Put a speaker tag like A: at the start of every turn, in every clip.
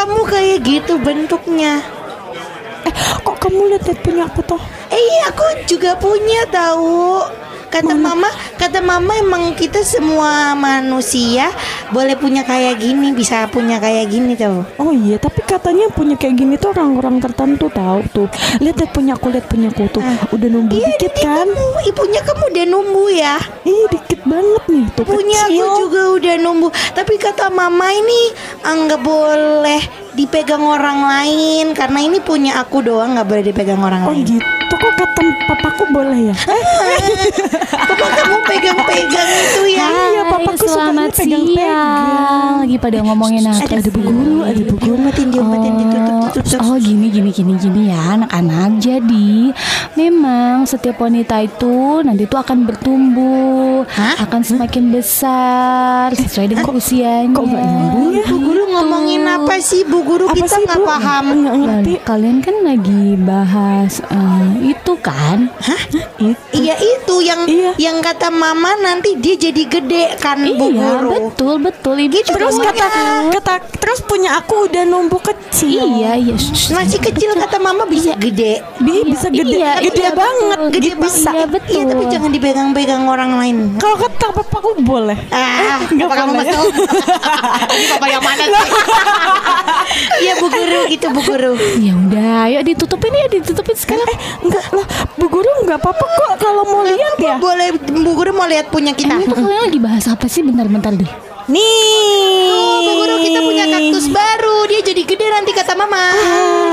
A: kamu kayak gitu bentuknya.
B: Eh, kok kamu lihat punya aku toh?
A: Eh iya aku juga punya tahu. Kata mama, kata mama emang kita semua manusia boleh punya kayak gini, bisa punya kayak gini tuh.
B: Oh iya, tapi katanya punya kayak gini tuh orang-orang tertentu tahu tuh. Lihat lihat punya aku, lihat punya aku tuh. Udah numbuh
A: Iya,
B: dikit kan?
A: kamu, ibunya kamu udah numbuh ya.
B: Ih, dikit banget nih tuh
A: Punya
B: kecil.
A: aku juga udah numbuh. Tapi kata mama ini ah, nggak boleh dipegang orang lain karena ini punya aku doang nggak boleh dipegang orang
B: Oh
A: lain.
B: gitu. Kok kata papaku boleh ya?
A: Papa kamu pegang-pegang itu ya.
B: Iya, papaku
C: selamat
B: pegang-pegang.
C: siang. Lagi pada ngomongin apa?
A: Ada bu guru, ada bu guru. Diomatin, diomatin, ditutup, ditutup.
C: Oh gini gini gini gini ya anak-anak. Jadi memang setiap wanita itu nanti itu akan bertumbuh,
A: Hah?
C: akan semakin besar sesuai dengan usianya.
B: Kok nggak nyambung ya?
A: Bu guru ngomongin apa sih bu guru kita nggak paham.
C: Kalian kan lagi bahas eh, itu kan?
B: Itu.
A: Iya itu yang
B: Iya.
A: yang kata mama nanti dia jadi gede kan bu
C: Iya
A: guru.
C: betul betul ibu juga
B: Terus kata kata terus punya aku udah numbuh kecil.
C: Iya iya.
A: Masih kecil kata mama bisa gede.
B: Bi bisa gede,
C: Iya,
B: gede
C: iya,
B: banget,
C: betul.
B: gede
A: Gede
B: bisa.
C: Iya betul.
A: Iya tapi jangan dipegang-pegang orang lain.
B: Kalau kata papaku boleh.
A: Ah,
B: nggak
A: apa kamu masuk? Ini papa yang mana sih? Iya bu guru gitu bu guru.
C: Ya udah, yuk ditutupin ya ditutupin sekarang.
B: Eh, enggak lah, Bu Guru enggak apa-apa kok kalau mau lihat ya.
A: Boleh bu guru mau lihat punya kita.
C: Ini tuh kalian lagi bahas apa sih? Bentar-bentar deh.
B: Nih.
A: Oh, bu guru kita punya kaktus baru. Dia jadi gede nanti kata mama.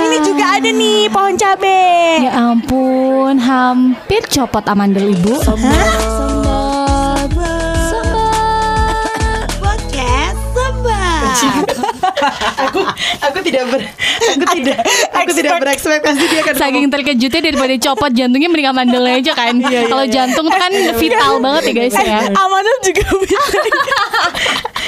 B: Ini juga ada nih pohon cabe.
C: Ya ampun, hampir copot amandel ibu.
A: Podcast aku aku tidak ber aku tidak aku tidak berekspektasi dia akan
C: Saking terkejutnya daripada copot jantungnya mending amandelnya aja kan. Kalau jantung tuh kan vital banget ya guys ya.
B: Amanda juga bisa.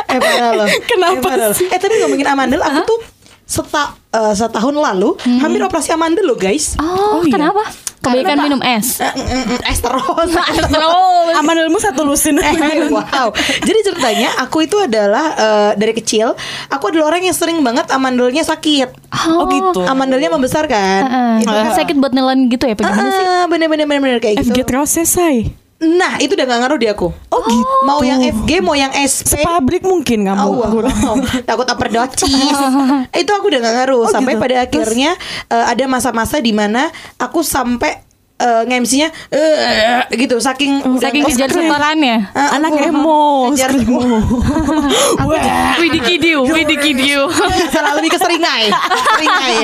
A: eh parah loh.
B: Kenapa
A: eh, parah loh.
B: sih?
A: Eh tapi ngomongin amandel aku tuh seta, eh, setahun lalu hampir operasi amandel loh guys.
C: Oh,
B: Oh, iya.
C: Kebanyakan minum es.
A: Eh, mm, mm, mm, es terus.
C: Terus.
B: Amandelmu satu lusin.
A: Eh, wow. Jadi ceritanya aku itu adalah eh, dari kecil aku adalah orang yang sering banget amandelnya sakit.
B: Oh gitu.
A: Amandelnya membesar kan.
C: Heeh.
A: Itu
C: Sakit buat nelen gitu ya? Apa gimana sih?
A: Ah, bener-bener bener-bener kayak gitu.
B: FG terus selesai.
A: Nah, itu udah gak ngaruh di aku.
B: Oh, gitu.
A: Mau yang FG, mau yang SP.
B: Sepabrik mungkin kamu.
A: Oh, wow. takut overdosis. itu aku udah gak ngaruh
B: Oh,
A: sampai
B: gitu.
A: pada akhirnya eh, ada masa-masa di mana aku sampai uh, nge-MC-nya eh, gitu saking udah
C: Saking kejar setorannya.
A: Ah,
B: Anak
A: aku-
B: emo.
A: Kejar emo.
C: Widih kidiu, widih kidiu.
A: salah lebih ke seringai seringai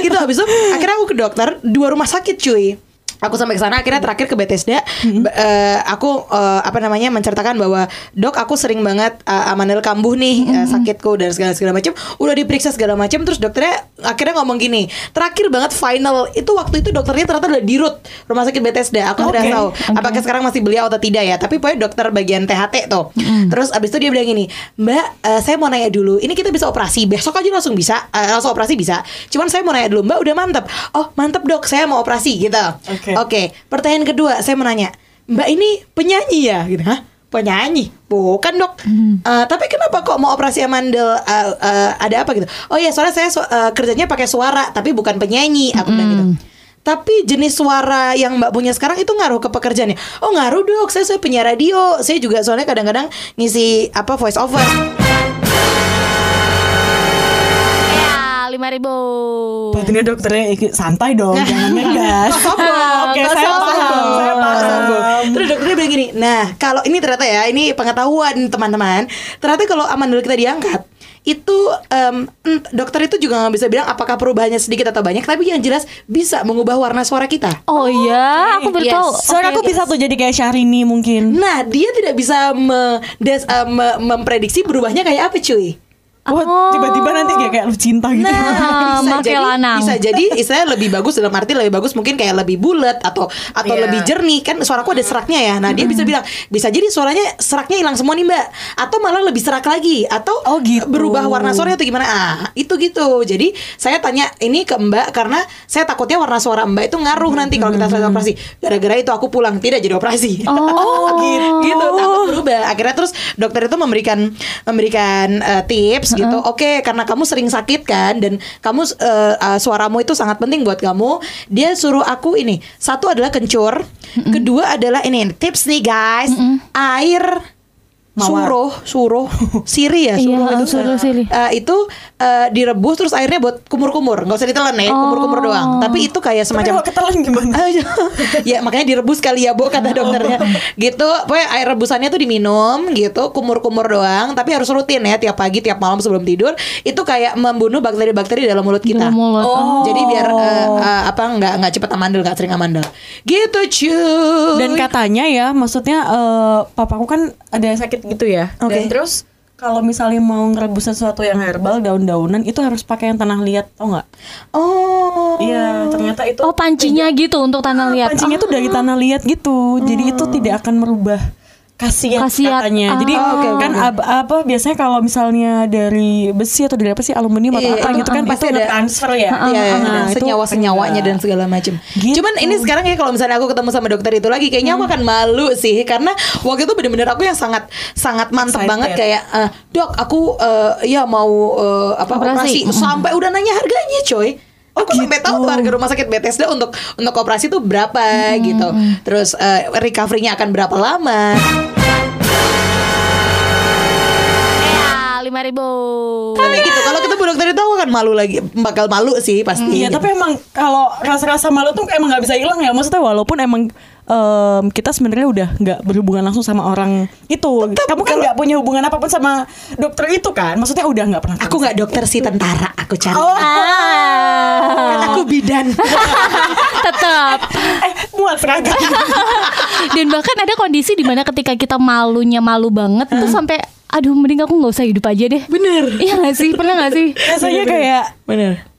A: itu habis itu akhirnya aku ke dokter dua rumah sakit cuy Aku sampai ke sana akhirnya terakhir ke Bethesda. Ba- eh, aku eh, apa namanya menceritakan bahwa dok aku sering banget eh, amandel kambuh nih eh, sakitku dan segala segala macam udah diperiksa segala macam terus dokternya akhirnya ngomong gini terakhir banget final. Itu waktu itu dokternya ternyata udah di root rumah sakit Bethesda. Aku udah
B: Oke.
A: tahu apakah sekarang masih beliau atau tidak ya tapi pokoknya dokter bagian THT tuh. Terus abis itu dia bilang gini mbak eh, saya mau nanya dulu ini kita bisa operasi besok aja langsung bisa eh, langsung operasi bisa cuman saya mau nanya dulu mbak udah mantep. Oh mantep dok saya mau operasi gitu
B: Oke.
A: oke pertanyaan kedua saya mau nanya. Mbak ini penyanyi ya? Gitu hah? Penyanyi? Bukan dok. Eh, tapi kenapa kok mau operasi amandel Eh, eh, ada apa gitu? Oh ya soalnya saya su- eh, kerjanya pakai suara tapi bukan penyanyi. Aku bilang gitu. Tapi jenis suara yang Mbak punya sekarang itu ngaruh ke pekerjaannya. Oh ngaruh dok, saya saya penyiar radio. Saya juga soalnya kadang-kadang ngisi apa voice over.
C: Lima ribu.
B: Berarti ini dokternya ikut santai dong, jangan ngegas. Oke, saya paham, saya paham.
A: Terus dokternya bilang gini, nah kalau ini ternyata ya ini pengetahuan teman-teman. Ternyata kalau amandel kita diangkat itu em, ent- dokter itu juga nggak bisa bilang apakah perubahannya sedikit atau banyak, tapi yang jelas bisa mengubah warna suara kita.
C: Oh iya, aku baru
A: Yes.
C: tahu.
B: Suara aku bisa tuh jadi kayak Syahrini mungkin.
A: Nah dia tidak bisa me- des- eh, me- memprediksi berubahnya kayak apa cuy.
B: Wah, tiba-tiba nanti kayak kayak lu cinta gitu.
C: Ah,
A: bisa jadi
C: lanang.
A: bisa jadi istilahnya lebih bagus dalam arti lebih bagus mungkin kayak lebih bulat atau atau
B: Iya.
A: lebih jernih. Kan suaraku ada seraknya ya. Nah dia bisa bilang bisa jadi suaranya seraknya hilang semua nih mbak. Atau malah lebih serak lagi. Atau
B: Oh, gitu.
A: berubah warna suaranya atau gimana. Ah itu gitu. Jadi saya tanya ini ke mbak karena saya takutnya warna suara mbak itu ngaruh nanti kalau kita selesai operasi. Gara-gara itu aku pulang tidak jadi operasi.
C: Oh.
A: gitu gitu takut berubah. Akhirnya terus dokter itu memberikan memberikan eh, tips gitu. Oke, karena kamu sering sakit kan dan kamu eh, eh, suaramu itu sangat penting buat kamu. Dia suruh aku ini. Satu adalah kencur, kedua adalah ini tips nih guys. Air
B: Mawar.
A: suruh, suruh, siri ya, suruh
C: Iya,
A: itu.
C: suruh siri.
A: Eh, itu eh, direbus terus airnya buat kumur-kumur, nggak usah ditelan ya, kumur-kumur doang. Tapi itu kayak
B: Tapi
A: semacam
B: kalau ketelan gimana?
A: ya makanya direbus kali ya bu kata dokternya gitu pokoknya air rebusannya tuh diminum gitu kumur-kumur doang tapi harus rutin ya tiap pagi tiap malam sebelum tidur itu kayak membunuh bakteri-bakteri dalam mulut kita
C: Dalam mulut.
B: Oh.
A: jadi biar eh, eh, apa nggak nggak cepet amandel nggak sering amandel gitu cuy
B: Dan katanya ya, maksudnya eh, papaku kan ada sakit gitu ya.
A: Oke.
B: Dan terus kalau misalnya mau ngerebus sesuatu yang herbal, daun-daunan itu harus pakai yang tanah liat, tau nggak?
A: oh
B: Iya, ternyata itu
C: Oh pancinya gitu untuk tanah liat.
B: pancingnya tuh dari tanah liat gitu. Jadi itu tidak akan merubah Khasiat. katanya. Jadi
A: Ah, oke, oke,
B: kan
A: oke.
B: ab- apa biasanya kalau misalnya dari besi atau dari apa sih aluminium atau
A: Iya,
B: apa
A: iya,
B: gitu kan
A: iya.
B: pasti ada transfer ya.
A: Iya, iya,
B: Nah, itu
A: senyawa-senyawanya dan segala macam.
B: Gitu.
A: Cuman ini sekarang ya kalau misalnya aku ketemu sama dokter itu lagi, kayaknya aku akan malu sih karena waktu itu bener-bener aku yang sangat sangat mantep
B: Excited.
A: banget kayak eh, dok aku eh, ya mau eh, apa operasi,
C: Operasi.
A: sampai udah nanya harganya coy. Aku sampai tahu tuh harga rumah sakit Bethesda untuk untuk operasi tuh berapa gitu. Terus eh, recovery-nya akan berapa lama.
C: Ya, lima ribu.
A: Kayak gitu. Kalau ketemu dokter itu aku akan malu lagi, bakal malu sih pasti.
B: Iya,
A: gitu.
B: tapi emang kalau rasa-rasa malu tuh emang nggak bisa hilang ya. Maksudnya walaupun emang em, kita sebenarnya udah nggak berhubungan langsung sama orang itu. Kamu kan nggak punya hubungan apa pun sama dokter itu kan? Maksudnya udah nggak pernah.
A: Aku nggak dokter sih tentara, aku cari.
B: Oh,
A: Kan aku bidan.
C: Tetap.
B: eh muat seragam.
C: Dan bahkan ada kondisi di mana ketika kita malunya malu banget tuh sampai aduh mending aku nggak usah hidup aja deh.
A: Bener.
C: Iya gak sih? Pernah gak sih?
B: Rasanya kayak
A: Bener.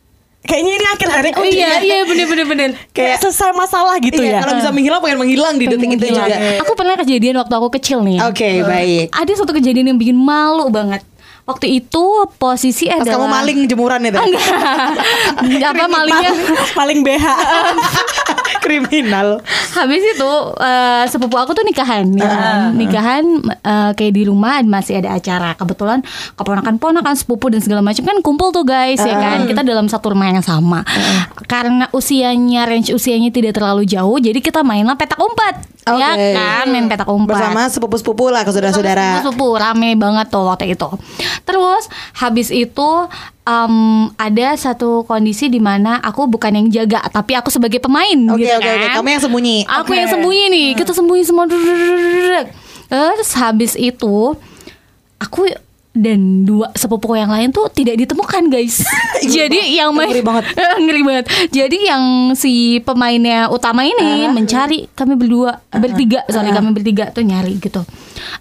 B: Kayaknya ini akhir hari
C: Oh iya, iya bener bener bener.
B: kayak selesai masalah gitu
A: iya,
B: ya.
A: kalau bisa menghilang pengen menghilang di detik itu juga.
C: Aku pernah kejadian waktu aku kecil nih.
A: Oke, baik.
C: Ada satu kejadian yang bikin malu banget. Waktu itu posisi
A: Pas
C: adalah
A: kamu maling jemuran itu.
C: Enggak. Apa malingnya?
B: paling BH.
A: Kriminal.
C: Habis itu eh, sepupu aku tuh nikahan, ya kan? nikahan eh, kayak di rumah masih ada acara. Kebetulan keponakan-ponakan sepupu dan segala macam kan kumpul tuh guys ya kan. Kita dalam satu rumah yang sama. Karena usianya range usianya tidak terlalu jauh, jadi kita mainlah petak umpet. Ya
A: Oke.
C: kan, main petak umpet.
A: Bersama sepupu-sepupu lah ke saudara-saudara.
C: Sepupu rame banget tuh waktu itu. Terus habis itu em, ada satu kondisi di mana aku bukan yang jaga, tapi aku sebagai pemain
A: Oke,
C: gitu
A: oke,
C: kan.
A: oke. Kamu yang sembunyi.
C: Aku yang sembunyi nih. Kita sembunyi semua. Terus habis itu aku dan dua sepupu yang lain tuh tidak ditemukan guys. Jadi yang main
A: Ngeri banget.
C: ngeri banget. Jadi yang si pemainnya utama ini mencari kami berdua bertiga sorry kami bertiga tuh nyari gitu.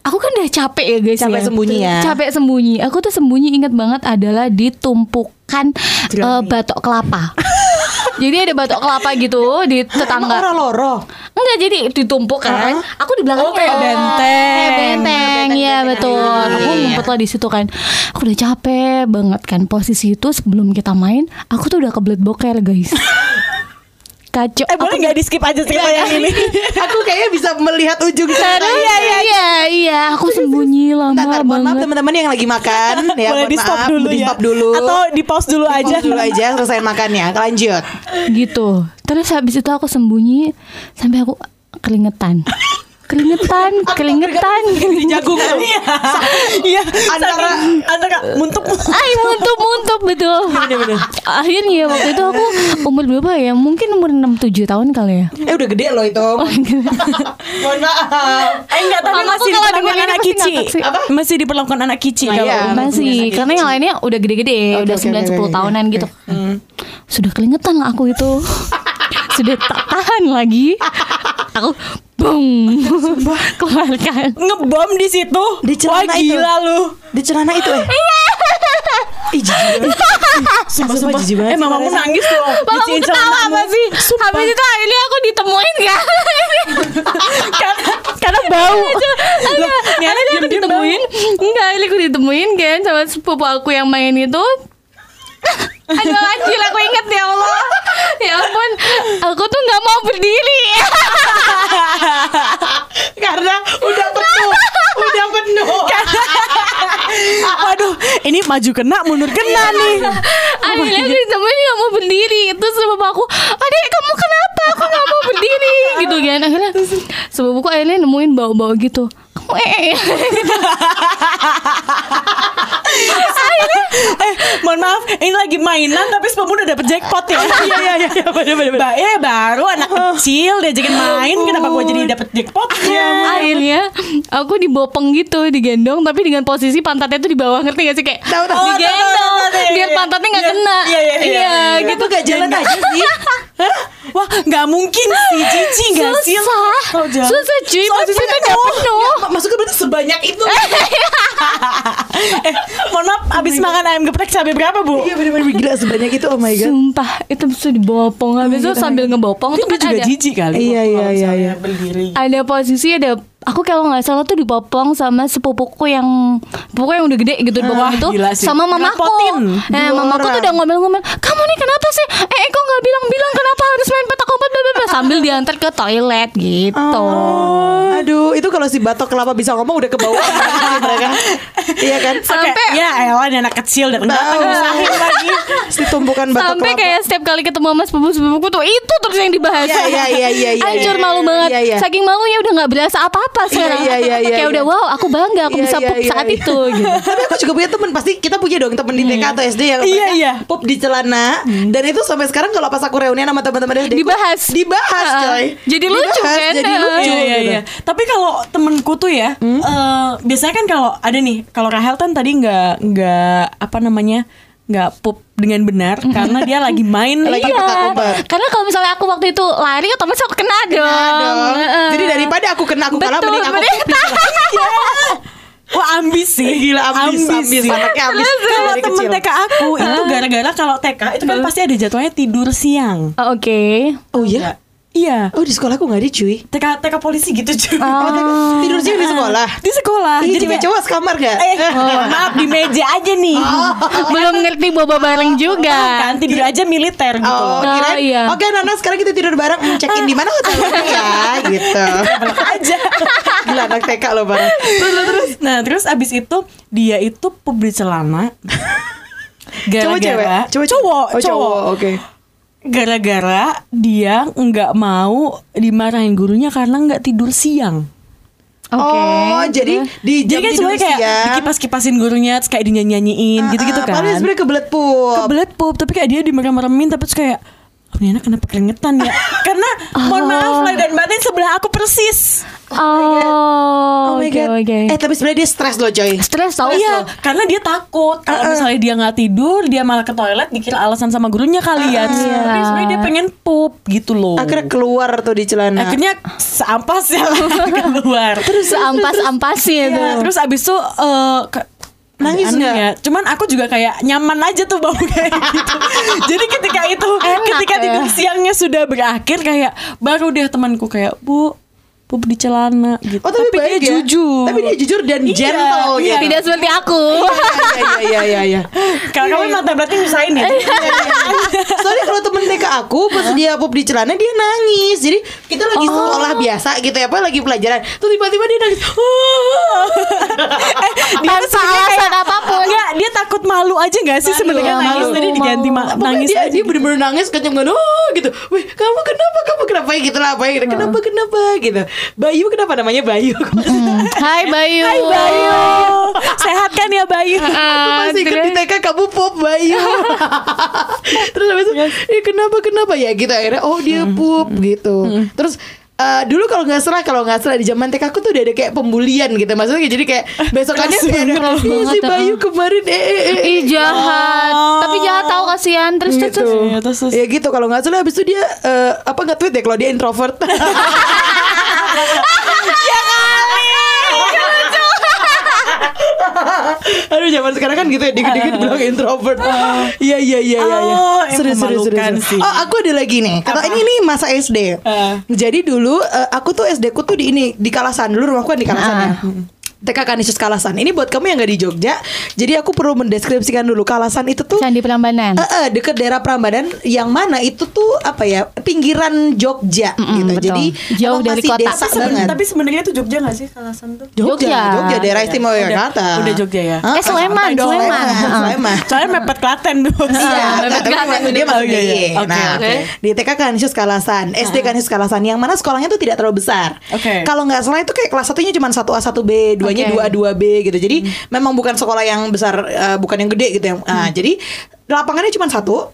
C: Aku kan udah capek ya guys
A: Capek
C: ya.
A: sembunyi ya.
C: Capek sembunyi. Aku tuh sembunyi ingat banget adalah di tumpukan eh, batok kelapa. jadi ada batok kelapa gitu di
A: Emang
C: tetangga.
A: orang loro.
C: Enggak jadi ditumpuk kan. Aku di belakangnya.
B: Oh, kayak benteng.
C: Kayak benteng, iya betul. Aku ngumpet lah di situ kan. Aku udah capek banget kan posisi itu sebelum kita main, aku tuh udah kebelet boker guys. Kacau.
B: Eh boleh nggak di skip aja cerita yang ini?
A: Aku kayaknya bisa melihat ujung cerita.
C: Iya iya iya iya, aku sembunyi lama
A: Bentar, mohon maaf
C: banget.
A: teman-teman yang lagi makan ya.
B: boleh di stop dulu
A: di
B: ya.
A: stop dulu.
B: Atau di pause dulu
A: Di
B: aja.
A: pause dulu aja selesai makannya. Lanjut.
C: Gitu. Terus habis itu aku sembunyi sampai aku keringetan. Keringetan, keringetan.
A: Jagung tuh.
B: Iya.
A: Antara-
B: antara muntuk.
C: Ay muntuk-muntuk betul Akhirnya waktu itu aku umur berapa ya Mungkin umur 6-7 tahun kali ya
A: Eh udah gede loh itu. Mohon maaf.
B: Eh enggak tapi masih
C: kalau
B: diperlakukan anak kici.
A: Apa?
B: Masih diperlakukan anak kici
A: Oh,
B: kalau
A: iya.
C: Masih Karena yang lainnya udah gede-gede Udah
A: oke,
C: 9-10
A: oke, oke,
C: tahunan
A: oke.
C: gitu Sudah keringetan lah aku itu Sudah tak tahan lagi Aku Bung Keluarkan
B: ngebom di situ.
A: Di
B: Wah
A: celana itu.
B: gila lu.
A: Di celana itu eh. Ih jijik banget.
B: Sumpah,
A: sumpah, jijik banget
B: Eh mamamu nangis loh. Diciin
C: ketawa apa sih
B: Sumpah.
C: Habis itu akhirnya aku ditemuin kan
B: karena karena bau. Anak
C: akhirnya aku ditemuin Enggak, akhirnya aku ditemuin kan Sama sepupu aku yang main itu Aduh anjir aku inget ya Allah Ya ampun Aku tuh gak mau berdiri
A: Karena udah penuh. udah penuh.
B: Waduh, ini maju kena, mundur kena nih.
C: Akhirnya si temennya gak mau berdiri. Terus sepupu aku Adek kamu kenapa? Aku gak mau berdiri. Gitu kan Akhirnya Sepupuku akhirnya nemuin bau-bau gitu. Kamu eh
B: eh, mohon maaf, ini lagi mainan tapi sepupu udah dapet jackpot ya. Iya iya iya, bener bener. Mbak ya baru anak kecil diajakin main, kenapa gue jadi dapet jackpot? Ya,
C: Akhirnya Aku dibopeng gitu Digendong Tapi dengan posisi pantatnya tuh di bawah Ngerti gak sih Kayak
A: Tahu, tahu.
B: Oh,
C: Digendong
B: iya,
C: Biar
B: iya.
C: pantatnya gak
B: Iya,
C: kena
B: iya, iya, iya, iya.
C: gitu
A: gak jalan aja sih?
B: Wah, nggak mungkin sih, cici nggak sih?
C: Susah Susah cuy Posisinya
B: penuh.
C: gak penuh
A: Ma- Maksudnya berarti sebanyak itu
B: mohon maaf, abis makan ayam geprek cabai berapa bu?
A: Iya bener-bener gila sebanyak itu Oh my god
C: Sumpah Itu bisa dibopong Habis itu sambil ngebopong
B: Itu
C: kan
B: juga
C: ada
B: jijik kali.
A: Iya, iya, iya, iya.
B: Berdiri.
C: ada posisi ada aku kalau nggak salah tuh dipopong sama sepupuku yang sepupuku yang udah gede gitu dipopong
B: Wah,
C: itu
B: gila sih.
C: sama mamaku nah mamaku tuh udah ngomel-ngomel kamu nih kenapa sih eh eh, kok nggak bilang-bilang kenapa harus main petak umpet bla, bla, bla?" sambil diantar ke toilet gitu
A: Oh. Aduh, itu kalau si batok kelapa bisa ngomong udah ke bawah. Iya kan?
C: sampai
B: Kayak, ya elah ini anak kecil datang datang
A: Tahu.
B: lagi.
A: Si tumpukan batok
C: sampai
A: kelapa.
C: kayak setiap kali ketemu sama sepupu sepupuku tuh itu terus yang dibahas
A: Iya, iya, iya, iya, iya,
C: hancur
A: iya.
C: malu banget
A: Iya, iya.
C: saking malunya udah nggak berasa apa-apa sekarang
A: iya, iya, iya,
C: kayak
A: iya.
C: udah wow aku bangga aku
A: Iya,
C: bisa
A: iya, iya,
C: saat
A: iya.
C: itu gitu
A: Tapi aku juga punya temen Pasti kita punya dong temen di TK atau SD yang
B: Iya, iya.
A: Pup di celana Dan itu sampai sekarang kalau pas aku reunian sama teman-teman SD
C: Dibahas.
A: Dibahas
C: Ah,
A: coy
C: jadi lucu kan?
A: Jadi lucu
B: Iya, iya,
A: gitu.
B: iya. Tapi kalau temenku tuh ya, eh, biasanya kan kalau ada nih, kalau Rahel kan tadi nggak nggak apa namanya nggak pup dengan benar karena dia lagi main
A: Lagi
C: Iya.
A: petak umpet.
C: Karena kalau misalnya aku waktu itu lari otomatis aku kena dong.
A: Aduh.
C: Heeh.
A: Jadi daripada aku kena aku kalah
C: Betul,
A: mending aku.
B: Wah ambis sih
A: Gila ambis ambis,
B: sih.
A: anaknya ambis
B: Kalau temen
A: kecil.
B: TK aku itu gara-gara kalau TK itu kan pasti ada jadwalnya tidur siang.
C: Oh, Oke.
A: Oh iya?
B: Iya.
A: Oh di sekolah aku gak ada cuy
B: TK TK polisi gitu cuy.
A: Oh, tapi tidur siang di sekolah
B: Di sekolah.
A: Ih,
B: Jadi
A: cewek cowok sekamar gak?
B: eh, maaf di meja aja nih.
C: Belum ngerti boba bareng juga.
B: Kan tidur aja militer gitu.
A: Oh,
C: Oh,
A: kirain,
C: iya.
A: Oke Nana sekarang kita tidur bareng Hmm, Check in di mana hotelnya ya Gitu
B: aja.
A: Gila anak TK loh bareng Terus terus
B: Nah terus abis itu dia itu di celana.
A: Cowok cewek?
B: Gara-gara
A: Cowok
B: cowok,
A: Oh
B: cowok.
A: cowok oke
B: Gara-gara dia nggak mau dimarahin gurunya karena nggak tidur siang.
C: Oke.
A: Oh jadi di jam
B: Jadi kan
A: tidur
B: semuanya kayak
A: siang
B: dikipas-kipasin gurunya terus kayak dinyanyi-nyanyiin gitu-gitu
A: Ah,
B: kan.
A: Padahal sebenarnya kebelet pup
B: Kebelet pup tapi kayak dia dimerem-meremin tapi terus kayak "Oh, ini anak kenapa keringetan ya? Karena mohon maaf lah dan batin sebelah aku persis.
C: Oh,
A: my
C: oke
A: God.
C: oke.
A: Eh tapi sebenarnya dia stres loh coy
C: Stres tau
B: iya, karena dia takut kalau misalnya dia nggak tidur, dia malah ke toilet dikira alasan sama gurunya kali ya. Tapi sebenarnya dia pengen pup gitu loh.
A: Akhirnya keluar tuh di celana
B: Akhirnya seampas ya keluar.
C: Terus ampas-ampasnya tuh.
B: Iya, terus abis itu eh, ke-
A: Nangis
B: aneh
A: nggak?
B: ya. Cuman aku juga kayak nyaman aja tuh bau kayak gitu. Jadi ketika itu
C: Enak
B: ketika
C: ya.
B: tidur siangnya sudah berakhir kayak baru deh temanku kayak bu pup di celana gitu.
A: Oh tapi, baik
B: dia
A: ya
B: jujur.
A: Tapi dia jujur dan
B: Iya,
A: gentle
B: iya.
A: gitu
C: Tidak seperti aku.
A: Iya iya iya iya
B: Kalau kamu mata berarti nyusahin ya.
A: Soalnya kalau temen TK aku pas dia pup di celana dia nangis. Jadi kita lagi
B: Oh.
A: sekolah biasa gitu ya, apa lagi pelajaran. Tuh tiba-tiba dia nangis.
C: Tanpa alasan apa pun.
B: Enggak, dia takut malu aja gak sih sebenarnya
C: Malu,
B: nangis
C: malu,
B: tadi diganti ma-
A: Pokoknya
B: nangis
A: dia,
B: aja.
A: dia bener-bener nangis kenceng banget oh gitu Wih kamu kenapa kamu kenapa ya gitu lah apa gitu. kenapa kenapa gitu Bayu kenapa namanya Bayu
C: Hai Bayu.
B: Hai Bayu. Sehat kan ya Bayu?
A: Aku
C: Ah,
A: masih ikut di TK kamu pop Bayu Terus habis itu eh, kenapa kenapa ya gitu akhirnya oh dia pup gitu Terus eh, dulu kalau nggak salah kalau nggak salah di zaman TK aku tuh udah ada kayak pembulian gitu maksudnya jadi kayak besokannya kayak ada "Ih, si Bayu
C: ah."
A: kemarin eh eh eh
C: Ih jahat.
B: Oh.
C: Tapi jahat tahu kasihan terus terus.
A: gitu.
C: terus.
B: Iya.
A: Ya gitu kalau nggak salah habis itu dia eh, apa nggak tweet ya kalau dia introvert. Aduh zaman sekarang kan gitu ya dikit-dikit bilang introvert. Iya iya iya iya. iya.
B: Oh, yang
A: Seru, seru, seru. Oh aku ada lagi nih. Kata ini nih masa SD.
B: Eh.
A: Jadi dulu eh, aku tuh SD ku tuh di ini di Kalasan dulu rumahku kan di Kalasan ya. TK Kanisius Kalasan. Ini buat kamu yang nggak di Jogja. Jadi aku perlu mendeskripsikan dulu Kalasan itu tuh
C: Candi Prambanan.
A: Eh, eh, deket daerah Prambanan yang mana itu tuh apa ya pinggiran Jogja
C: Mm-mm,
A: gitu.
C: betul.
A: Jadi
C: Jauh dari kota.
A: desa
B: Tapi seben-
A: banget.
B: tapi sebenarnya itu Jogja gak sih Kalasan tuh?
A: Jogja,
C: Jogja.
A: Jogja, daerah
B: Udah-
A: istimewa
B: udah-
A: Yogyakarta.
B: udah Jogja ya?
A: Hah?
C: Eh, Sleman,
A: dong,
C: Sleman.
A: Sleman,
C: Heeh.
A: Sleman.
B: Soalnya mepet Klaten dulu.
A: Iya,
C: Mepet
A: tapi
C: Klaten,
A: dia masuk
B: iya,
A: DIY.
B: iya. Oke,
A: Nah,
B: oke.
A: di TK Kanisius Kalasan, SD Kanisius Kalasan yang mana sekolahnya tuh tidak terlalu besar.
B: Oke.
A: Kalau nggak salah itu kayak kelas satunya cuma 1A 1B, duanya
C: Oke.
A: 2A 2B gitu. Jadi memang bukan sekolah yang besar, eh, bukan yang gede gitu ya. Nah, jadi lapangannya cuma satu.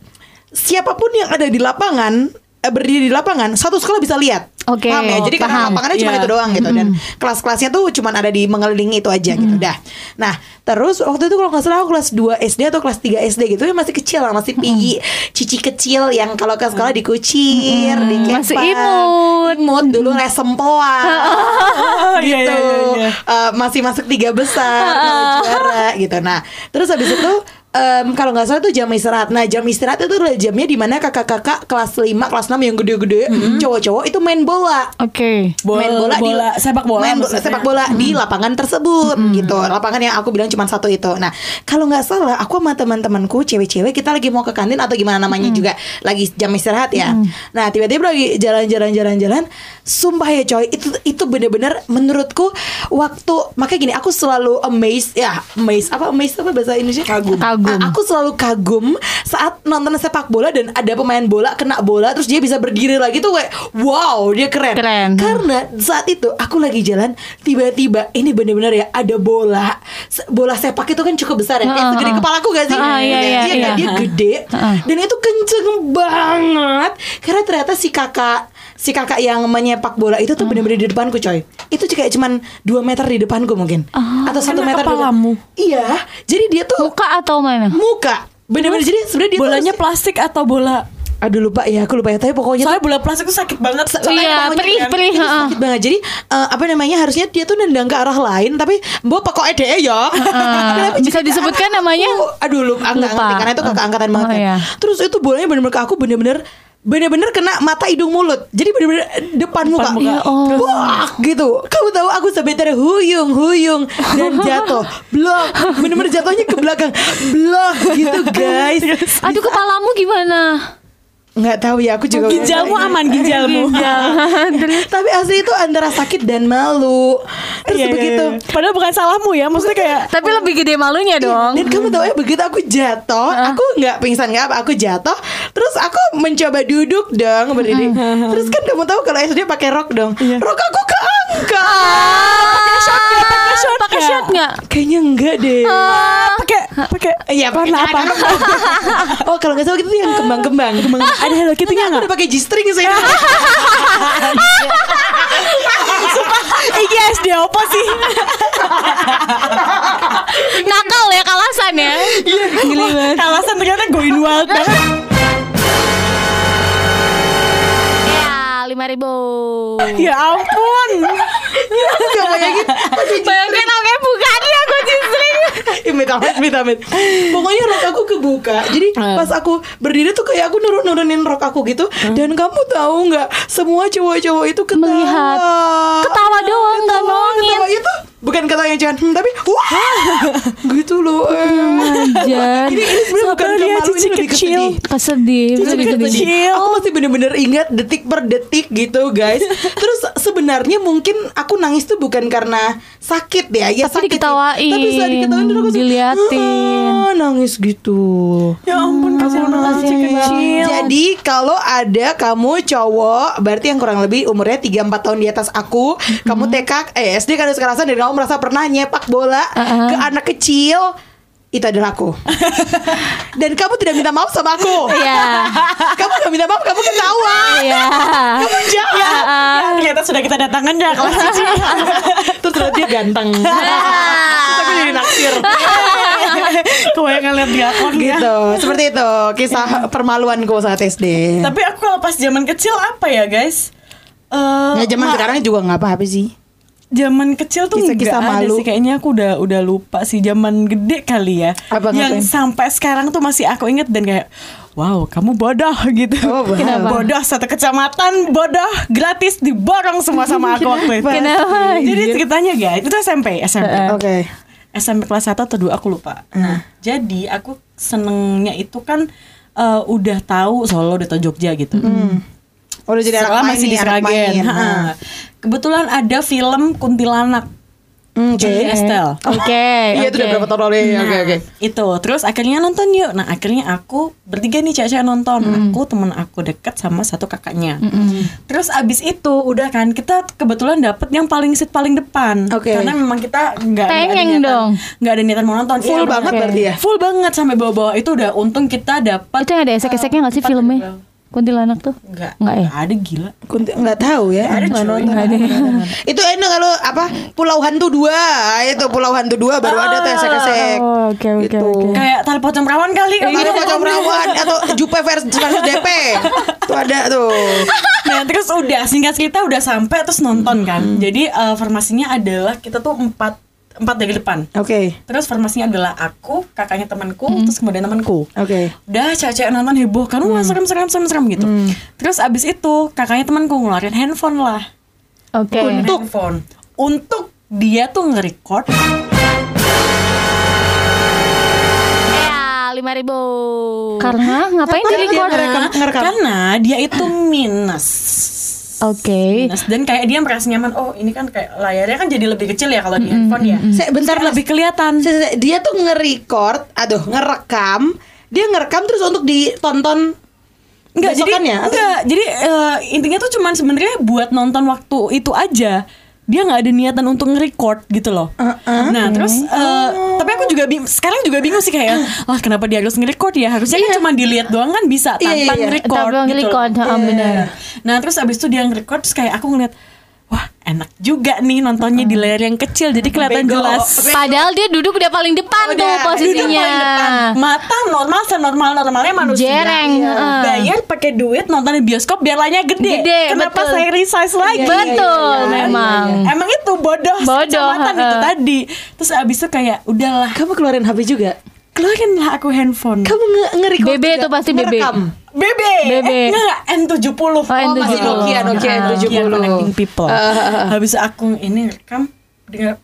A: Siapa pun yang ada di lapangan berdiri di lapangan, satu sekolah bisa lihat.
C: Oke,
A: Paham ya? Jadi karena
C: paham.
A: lapangannya cuma
B: Iya.
A: itu doang gitu dan kelas-kelasnya tuh cuma ada di mengelilingi itu aja gitu dah. Nah, terus waktu itu kalau nggak salah aku kelas 2 SD atau kelas 3 SD gitu ya masih kecil lah, masih piyi, cici kecil yang kalau ke sekolah dikucir, dikepang,
C: Masih imut.
A: imut dulu les sempoa.
B: Oh, iya,
A: gitu.
B: iya, iya, iya.
A: Eh, masih masuk tiga besar kalau juara gitu. Nah, terus habis itu em, kalau nggak salah tuh jam istirahat. Nah, jam istirahat itu adalah jamnya di mana kakak-kakak kelas 5, kelas 6 yang gede-gede, cowok-cowok itu main bola
C: Oke.
B: Bola-
A: main bola, di
B: bola- sepak bola
A: main bo-
B: maksudnya.
A: sepak bola di lapangan tersebut gitu lapangan yang aku bilang cuma satu itu nah kalau nggak salah aku sama teman-temanku cewek-cewek kita lagi mau ke kantin atau gimana namanya juga lagi jam istirahat ya nah tiba-tiba lagi jalan-jalan jalan-jalan sumpah ya coy itu itu bener-bener menurutku waktu makanya gini aku selalu amazed ya amazed apa amazed apa bahasa Indonesia
B: Kagum.
C: Kagum.
A: Ah, aku selalu kagum saat nonton sepak bola dan ada pemain bola kena bola terus dia bisa berdiri lagi tuh kayak wow dia keren.
C: Keren.
A: Karena saat itu aku lagi jalan tiba-tiba ini bener-bener ya ada bola bola sepak itu kan cukup besar ya
C: Heeh,
A: segede
C: heeh.
A: kepalaku gak sih?
C: Heeh, iya, iya,
A: kan?
C: iya.
A: dia gede dan itu kenceng banget karena ternyata si kakak si kakak yang menyepak bola itu tuh bener-bener di depanku coy itu kayak cuman 2 meter di depanku mungkin
C: Oh,
A: atau satu
B: kena
A: meter
B: kepalamu?
A: iya jadi dia tuh
C: Muka atau mana?
A: muka bener-bener jadi sebenarnya tuh
B: Bolanya
A: harus-
B: plastik atau bola?
A: aduh lupa ya aku lupa ya tapi pokoknya tuh
B: Soalnya bola plastik itu sakit banget.
C: Iya, perih,
B: kan-
C: perih. heeh.
A: sakit banget jadi eh, apa namanya harusnya dia tuh nendang ke arah lain tapi mbok pokoknya deh ya Kenapa
C: bisa disebutkan namanya?
A: aku? aduh lupa enggak
C: Lupa.
A: ngerti karena itu kakak angkatan banget
C: Oh,
A: kan.
C: iya.
A: terus itu bolanya bener-bener ke aku bener-bener bener-bener kena mata hidung mulut. Jadi bener-bener depan muka,
B: muka.
C: Ya Allah.
A: Wah, gitu. Kamu tahu aku sampai terhuyung huyung dan jatuh. Blok. Bener-bener jatuhnya ke belakang. Blok gitu guys.
C: Aduh kepalamu gimana?
A: Nggak tahu ya aku juga
B: Ginjalmu
A: nggak-
B: aman ginjalmu.
A: tapi asli itu antara sakit dan malu. Terus
B: Iya, iya,
A: begitu.
B: iya. Padahal bukan salahmu ya, maksudnya kayak
C: Tapi lebih gede malunya dong.
A: dan kamu tahu ya begitu aku jatuh aku nggak pingsan nggak apa aku jatuh. Terus aku mencoba duduk dong berdiri. Terus kan kamu tahu kalau SD pakai rok dong.
B: Iya.
A: rok aku keangkat.
C: Nggak? Pakai shot Pakai shot nggak?
A: kayaknya enggak deh
B: pakai pakai
A: Iya, pakai
B: warna apa?
A: oh kalau nggak salah itu yang kembang-kembang kembang
B: Ada Hello
A: aku
B: nggak?
A: udah pakai G-string saya
B: Iki SD apa sih?
C: Nakal ya kalasan ya.
B: Gila banget. Kalasan ternyata going wild banget.
C: Ya lima ribu.
B: Ya ampun.
A: Gak bayangin
C: Bayangin oke bukannya aku justru.
A: Amit amit amit amit Pokoknya rok aku kebuka Jadi
B: Hmm.
A: pas aku berdiri tuh kayak aku nurun-nurunin rok aku gitu Dan kamu tahu nggak Semua cowok-cowok itu ketawa
C: Melihat. Ketawa doang, nggak bohongin.
A: Ketawa itu bukan ketawa yang cuman hmm, Tapi wah Gitu loh eh.
C: Ajar.
A: Ini, ini sebenarnya bukan kemalu Ini lebih
B: kecil.
A: kesedih
C: lebih
B: kecil.
A: Aku masih bener-bener ingat detik per detik gitu guys Terus sebenarnya mungkin aku nangis tuh bukan karena sakit ya ya
C: Tapi
A: sakit sih.
C: diketawain,
A: Tapi saat diketawain terus aku langsung,
C: diliatin.
A: "Ah," Nangis gitu
B: Ya ampun kasihan banget
C: kasihan
B: kecil.
A: Jadi kalau ada kamu cowok Berarti yang kurang lebih umurnya 3-4 tahun di atas aku Kamu TK, eh SD kan sekalasan Dan kamu merasa pernah nyepak bola
C: Uh-uh.
A: Ke anak kecil Itu adalah aku Dan kamu tidak minta maaf sama aku
C: Iya.
A: Kamu gak minta maaf, kamu ketawa
C: Iya.
A: Kamu jahat
B: Ya, ya, ternyata sudah kita datangkan ya kelas cici.
A: Terus ternyata dia ganteng Terus aku jadi naksir
B: Kebanyakan lihat drakor ya.
A: Gitu Seperti itu Kisah permaluanku saat SD
B: Tapi aku kalau pas zaman kecil apa ya guys? Eh,
A: Ya zaman
B: ma-
A: sekarang juga gak apa-apa sih
B: Zaman kecil tuh
A: Kisah-kisah
B: nggak ada
A: malu.
B: sih kayaknya aku udah udah lupa sih zaman gede kali ya.
A: Apa,
B: yang
A: ngapain?
B: sampai sekarang tuh masih aku inget dan kayak wow kamu bodoh gitu.
A: Oh, bodoh.
C: Kenapa?
B: Bodoh satu kecamatan bodoh gratis diborong semua sama aku waktu itu.
C: Kenapa?
B: Jadi ceritanya guys itu SMP SMP.
A: Oke.
B: SMP kelas 1 atau 2 aku lupa. Nah, jadi aku senengnya itu kan eh, udah tahu Solo, udah tahu Jogja gitu.
A: Oh, Udah jadi anak
B: Setelah masih di Sragen.
A: Nah.
B: Kebetulan ada film Kuntilanak
A: Hmm, Oke.
B: di Estel.
C: Oke.
A: Iya itu udah berapa tahun lalu ya. Oke oke.
B: Itu terus akhirnya nonton yuk. Nah akhirnya aku bertiga nih cewek nonton. Aku temen aku deket sama satu kakaknya. Terus abis itu udah kan kita kebetulan dapet yang paling seat paling depan.
A: Oke.
B: Karena memang kita nggak ada niatan-
C: dong.
B: nggak ada niatan mau nonton.
A: Full
B: Iya,
A: banget
B: bener.
A: berarti ya?
B: Full banget sampai bawah-bawah itu udah untung kita dapat.
C: Itu yang ada esek-eseknya nggak sih filmnya? Kuntilanak tuh?
B: Enggak.
C: Nggak ya?
B: Ada gila.
A: Kunti nggak tahu ya.
B: ada, cuy.
A: nonton.
C: Ada.
A: Itu enak kalau apa Pulau Hantu 2 Itu Pulau Hantu 2 baru ada tuh esek-esek
C: Oh, oke oke
A: Gitu.
C: oke.
B: Kayak tali pocong perawan kali kan.
A: Ada pocong perawan atau Jupe versus versus DP Itu ada tuh
B: Nah terus udah singkat cerita udah sampai terus nonton kan. Jadi eh, formasinya adalah kita tuh empat empat dari depan.
A: Oke
B: Terus formasinya adalah aku, kakaknya temanku, terus kemudian temanku.
A: Oke
B: Udah cewek-cewek nonton heboh kan, wah serem serem serem serem gitu. Terus abis itu kakaknya temanku ngeluarin handphone lah.
C: Oke.
B: Ngeluarin handphone untuk dia tuh nge-record
C: Ya, lima ribu. Karena ngapain
A: Karena
C: di
A: dia
C: record?
A: ngerekam. ngerekam.
B: karena dia itu minus.
C: Oke.
B: Minus. Dan kayak dia merasa nyaman. Oh ini kan kayak layarnya kan jadi lebih kecil ya kalau di handphone ya.
A: Saya bentar
B: Kayak lebih kelihatan.
A: Se- se- Dia tuh nge-record Aduh ngerekam Dia ngerekam terus untuk ditonton
B: Enggak, jadi
A: atau-
B: enggak. Jadi eh, intinya tuh cuman sebenarnya buat nonton waktu itu aja. Dia nggak ada niatan untuk nge-record gitu loh. Nah, terus eh, tapi aku juga bing- sekarang juga bingung sih kayak, wah kenapa dia harus nge-record ya? Harusnya kan cuma dilihat doang kan bisa
A: Iya,
B: tanpa
A: iya, iya.
B: nge-record
C: Tanpa
B: gitu.
C: nge-record,
B: loh.
C: ha, benar.
B: Nah, terus abis itu dia nge-record terus kayak aku ngeliat enak juga nih nontonnya di layar yang kecil jadi kelihatan
A: Bego.
B: jelas.
C: Padahal dia duduk udah paling depan tuh
A: Udah,
B: Itu
C: posisinya.
B: paling depan. Mata normal senormal normalnya manusia.
C: Jereng,
B: Iya.
C: heeh.
B: Bayar pakai duit nonton di bioskop biar layarnya gede.
C: Gede,
B: Kenapa
C: betul.
B: saya resize lagi?
C: Betul, memang.
B: Emang itu bodoh,
C: Bodoh,
B: kecamatan itu tadi. Terus abis itu kayak udahlah,
A: Kamu keluarin HP juga
B: keluarin lah aku handphone.
A: Kamu nge nge-record
C: BB tuh pasti BB.
B: BB,
C: BB.
B: Eh, enggak, N70
C: Oh,
A: Oh masih
C: N70.
A: Nokia Nokia
B: Nokia
A: N70
B: Connecting People
A: Eh,
B: Habis aku ini rekam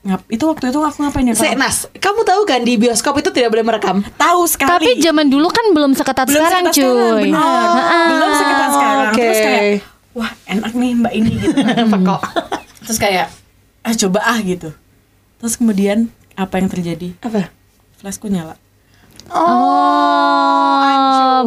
B: ngap, Itu waktu itu aku ngapain ya?
A: Senas, kamu tahu kan di bioskop itu tidak boleh merekam?
B: Tahu sekali
C: Tapi zaman dulu kan belum seketat
B: belum
C: sekarang
B: seketat sekarang,
C: cuy.
B: benar.
C: Heeh.
B: belum seketat sekarang
A: oke.
B: terus kayak wah enak nih mbak ini gitu
A: Kok?
B: terus kayak ah coba ah gitu terus kemudian apa yang terjadi
A: Apa?
B: flashku nyala
C: Oh,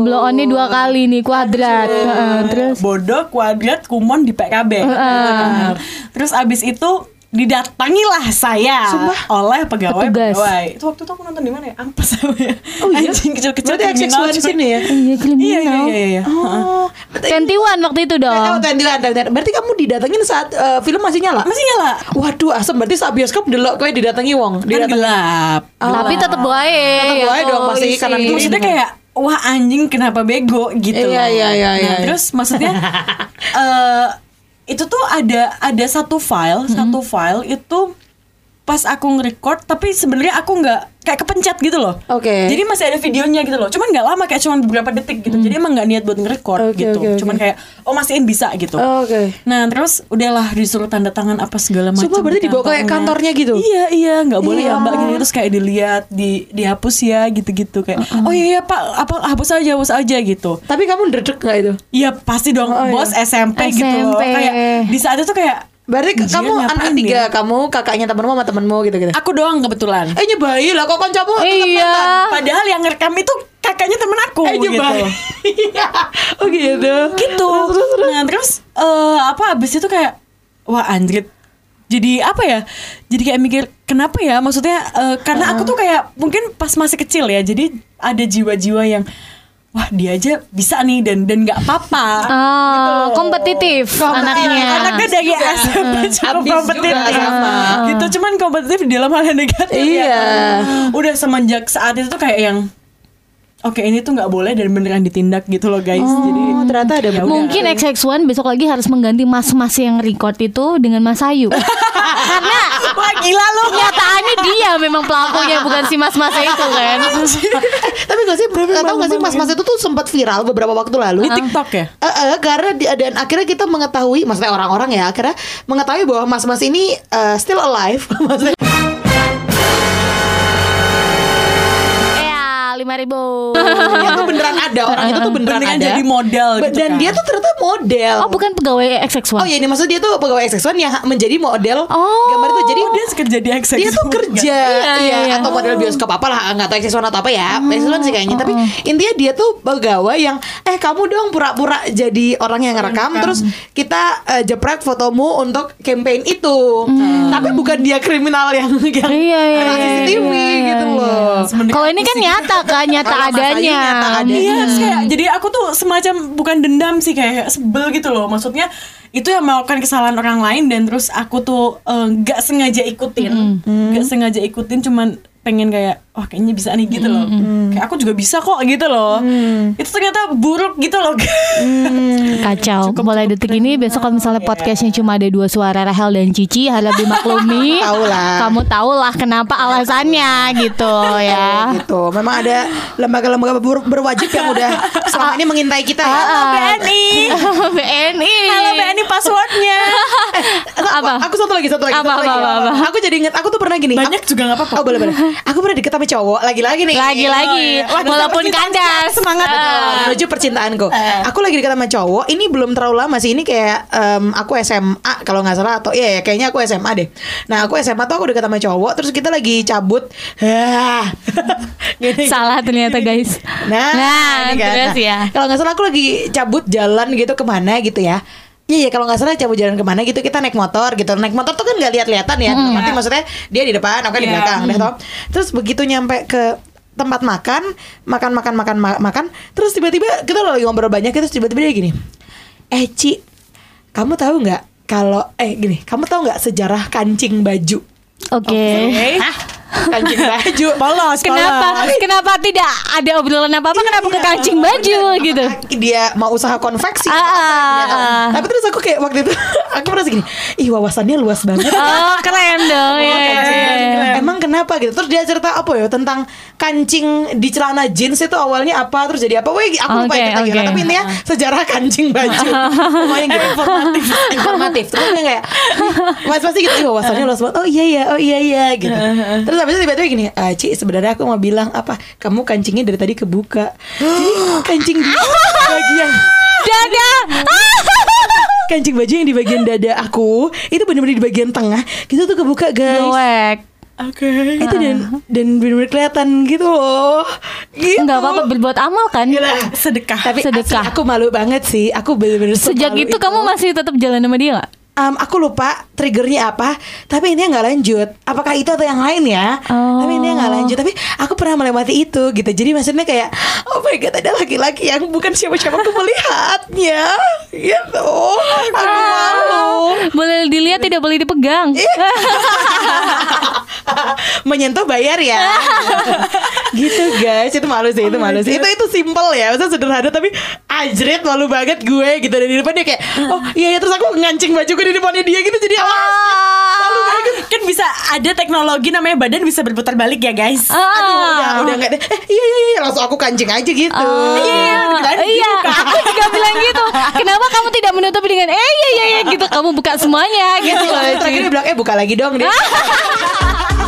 C: blow onnya dua kali nih kuadrat. Heeh, terus
B: bodoh kuadrat kumon di PKB gitu kan. terus abis itu didatangilah saya oleh pegawai
C: Petugas.
B: pegawai itu waktu itu aku nonton di mana ya ampas apa ya
A: Oh iya?
B: anjing kecil-kecil
A: Berarti
B: kriminal,
A: XX1 di sini ya?
C: iya
B: iya
C: kriminal.
B: iya iya, iya.
A: Oh,
C: Tentiwan waktu itu
A: Oh,
C: dong.
A: tendilan, tendilan. Berarti kamu didatengin saat eh, film masih nyala?
B: masih nyala
A: Waduh, asem berarti saat bioskop delok kowe didatangi wong.
B: kan
A: Didatangi.
B: gelap
C: Tapi tetap baik.
A: Tetep baik dong, masih kanan kiri.
B: maksudnya kayak wah anjing kenapa bego gitu
A: Iya, iya, iya,
B: nah,
A: iya, iya.
B: terus maksudnya eh itu tuh ada ada satu file satu file itu pas aku nge-record tapi sebenarnya aku nggak kayak kepencet gitu loh
A: Oke.
B: jadi masih ada videonya gitu loh cuman nggak lama kayak cuman beberapa detik gitu jadi emang nggak niat buat nge-record
A: Oke,
B: gitu
A: oke, oke.
B: cuman kayak oh mastiin bisa gitu
A: Oh, Oke.
B: Nah terus udahlah disuruh tanda tangan apa segala macam.
A: Sumpah, berarti
B: di
A: dibawa kayak kantornya gitu?
B: Iya iya nggak boleh ya mbak gini terus kayak dilihat di dihapus ya gitu-gitu kayak oh iya, iya pak apa hapus aja hapus aja gitu.
A: Tapi kamu ndredeg gak itu?
B: Iya pasti dong
A: Oh, iya.
B: bos SMP, gitu loh
C: SMP.
B: kayak di saat itu kayak
A: Berarti
B: "Anjir,
A: kamu anak tiga,
B: ya?"
A: kamu kakaknya temenmu sama temenmu gitu-gitu.
B: Aku doang kebetulan.
A: Eh nyebayi lah kok kancamu
C: Iya.
B: Padahal yang ngerekam itu kakaknya temen aku
A: Eh
B: gitu.
A: oh gitu.
B: gitu. Nah terus eh, apa abis itu kayak wah anjrit. Jadi apa ya? Jadi kayak mikir kenapa ya? Maksudnya eh, karena aku tuh kayak mungkin pas masih kecil ya. Jadi ada jiwa-jiwa yang wah dia aja bisa nih dan dan nggak apa-apa.
C: Oh, kompetitif anaknya.
B: Anaknya dari SMP cukup kompetitif
A: juga sama.
B: gitu cuman kompetitif di dalam hal yang negatif
A: Iya.
B: ya. Udah semenjak saat itu tuh kayak yang Oke ini tuh nggak boleh dan beneran ditindak gitu loh guys. Jadi
A: Oh, ternyata ada
B: Ya.
C: Mungkin XX1 besok lagi harus mengganti mas-mas yang record itu dengan Mas Ayu. Karena
B: Wah gila lu.
C: kenyataannya dia memang pelakunya bukan si mas-masnya itu kan.
A: Tapi gak sih tahu gak sih mas-mas itu tuh sempat viral beberapa waktu lalu
B: Di TikTok ya?
A: Karena di, dan akhirnya kita mengetahui maksudnya orang-orang ya akhirnya mengetahui bahwa mas-mas ini eh, still alive maksudnya
C: lima ribu.
A: dia tuh beneran ada orang itu tuh beneran,
B: Beneran
A: ada.
B: jadi model gitu
A: dan
B: kan.
A: dia tuh ternyata model.
C: Oh, bukan pegawai XX1.
A: Oh iya ini maksudnya dia tuh pegawai XX1 yang menjadi model
C: Oh.
A: gambar itu. Jadi
B: Oh, dia kerja di XX
A: dia tuh kerja.
C: Iya,
A: iya,
C: iya, iya.
A: atau model bioskop apa lah nggak tahu XX1 atau apa ya. XX1 sih kayaknya. Tapi intinya dia tuh pegawai yang eh kamu dong pura-pura jadi orang yang ngerekam terus kita eh, jepret fotomu untuk campaign itu. Tapi bukan dia kriminal yang yang
C: Iya, iya,
A: kena
C: iya,
A: CCTV
C: iya,
A: gitu
C: iya.
A: loh.
B: Sebenarnya
C: Kalau ini kan nyata nyata adanya.
A: nyata ada.
B: Iya, kayak jadi aku tuh semacam bukan dendam sih kayak sebel gitu loh. Maksudnya itu yang melakukan kesalahan orang lain dan terus aku tuh eh, nggak sengaja ikutin, nggak sengaja ikutin cuman pengen kayak wah kayaknya bisa nih gitu loh. Kayak aku juga bisa kok gitu loh. Itu ternyata buruk gitu loh.
C: Kacau. Mulai detik ini besok kalau misalnya podcastnya cuma ada dua suara Rahel dan Cici harap dimaklumi.
A: Tahu lah.
C: Kamu tahu lah kenapa alasannya gitu ya.
A: gitu memang ada lembaga-lembaga ber- berwajib yang udah selama ini mengintai kita ya
B: BNI.
C: BNI.
B: Halo BNI passwordnya.
C: Apa?
A: Aku satu lagi, satu lagi,
C: Apa,
A: satu
C: apa,
A: lagi.
C: apa, apa?
A: Aku jadi inget, aku tuh pernah gini.
B: Banyak
A: aku-
B: juga nggak apa-apa.
A: Oh boleh boleh. Aku pernah deket sama cowok, lagi-lagi nih.
C: Lagi-lagi
A: Wah,
C: walaupun
A: kita-
C: kandas.
A: semangat betul. menuju percintaanku. Aku lagi deket sama cowok. Ini belum terlalu lama sih. Ini kayak em, aku SMA kalau nggak salah atau iya ya kayaknya aku SMA deh. Nah aku SMA tuh aku deket sama cowok. Terus kita lagi cabut. Hah. Gini.
C: Salah ternyata guys.
A: Nah, ini kan.
C: terus
A: Nah,
C: ya.
A: Kalau nggak salah aku lagi cabut jalan gitu ke mana gitu ya. Iya, iya kalau nggak salah cabut jalan ke mana gitu kita naik motor gitu. Naik motor tuh kan nggak lihat-lihatan ya. Nanti maksudnya dia di depan, aku kan di
B: Iya.
A: belakang, deh toh. Terus begitu nyampe ke tempat makan, makan makan makan ma- makan, terus tiba-tiba kita lagi ngobrol banyak, terus tiba-tiba dia gini, eh Ci, kamu tahu nggak kalau eh gini, kamu tahu nggak sejarah kancing baju?
C: Oke.
A: Hah? Kancing baju.
B: Polos,
C: Kenapa?
B: polos.
C: Kenapa tidak ada obrolan apa apa? Kenapa ke kancing baju gitu?
A: dia mau usaha konveksi
C: Ah,
A: apa,
C: ah,
A: tahu.
C: ah.
A: tapi terus aku kayak waktu itu aku merasa gini ih wawasannya luas banget
C: Oh keren dong.
A: Oh,
C: Iya, iya,
A: kancing
C: iya,
A: baju.
C: iya.
A: Emang kenapa gitu? Terus dia cerita apa ya tentang kancing di celana jeans itu awalnya apa terus jadi apa? Wih, aku lupa itu tadi.
C: oke.
A: Tapi intinya sejarah kancing baju. Pokoknya gitu. informatif. informatif. Terus kayak Mas pasti gitu, "Ih, wawasannya luas banget. Oh iya iya, oh iya iya gitu. Terus habis itu tiba-tiba gini, ah, Ci sebenarnya aku mau bilang apa? Kamu kancingnya dari tadi kebuka. Jadi kancing di bagian
C: Dada.
A: kancing baju yang di bagian dada aku itu benar-benar di bagian tengah gitu tuh kebuka guys
C: Goek.
B: Oke.
A: itu dan dan benar-benar kelihatan gitu loh gitu
C: Enggak apa-apa berbuat amal kan?
A: Gila.
B: Sedekah.
A: tapi
C: Sedekah.
A: asli aku malu banget sih aku benar-benar
C: Sejak
A: semalu
C: itu kamu masih tetap jalan sama dia gak?
A: Em, aku lupa triggernya apa tapi ini nggak lanjut. Apakah itu atau yang lain ya?
C: Oh.
A: tapi ini nggak lanjut. Tapi aku pernah melewati itu gitu. Jadi maksudnya kayak oh my god ada laki-laki yang bukan siapa-siapa aku melihatnya. Gitu. Aku malu.
C: Boleh dilihat tidak boleh dipegang.
A: menyentuh bayar ya. Gitu guys. Itu malu sih itu malu sih. Itu itu simple ya. Maksudnya sederhana tapi ajret malu banget gue gitu. Dan di depan dia kayak oh iya ya terus aku ngancing bajuku di depannya dia gitu jadi awas malu banget
B: kan bisa ada teknologi namanya badan bisa berputar balik ya guys.
C: Ah.
A: aduh udah udah nggak deh eh, iya iya iya langsung aku kancing aja gitu
C: Oh,
B: Iya,
C: iya,
B: dibuka.
C: aku juga bilang gitu. Kenapa kamu tidak menutup dengan eh iya iya iya gitu kamu buka semuanya gitu.
A: Terakhir dia bilang eh buka lagi dong dia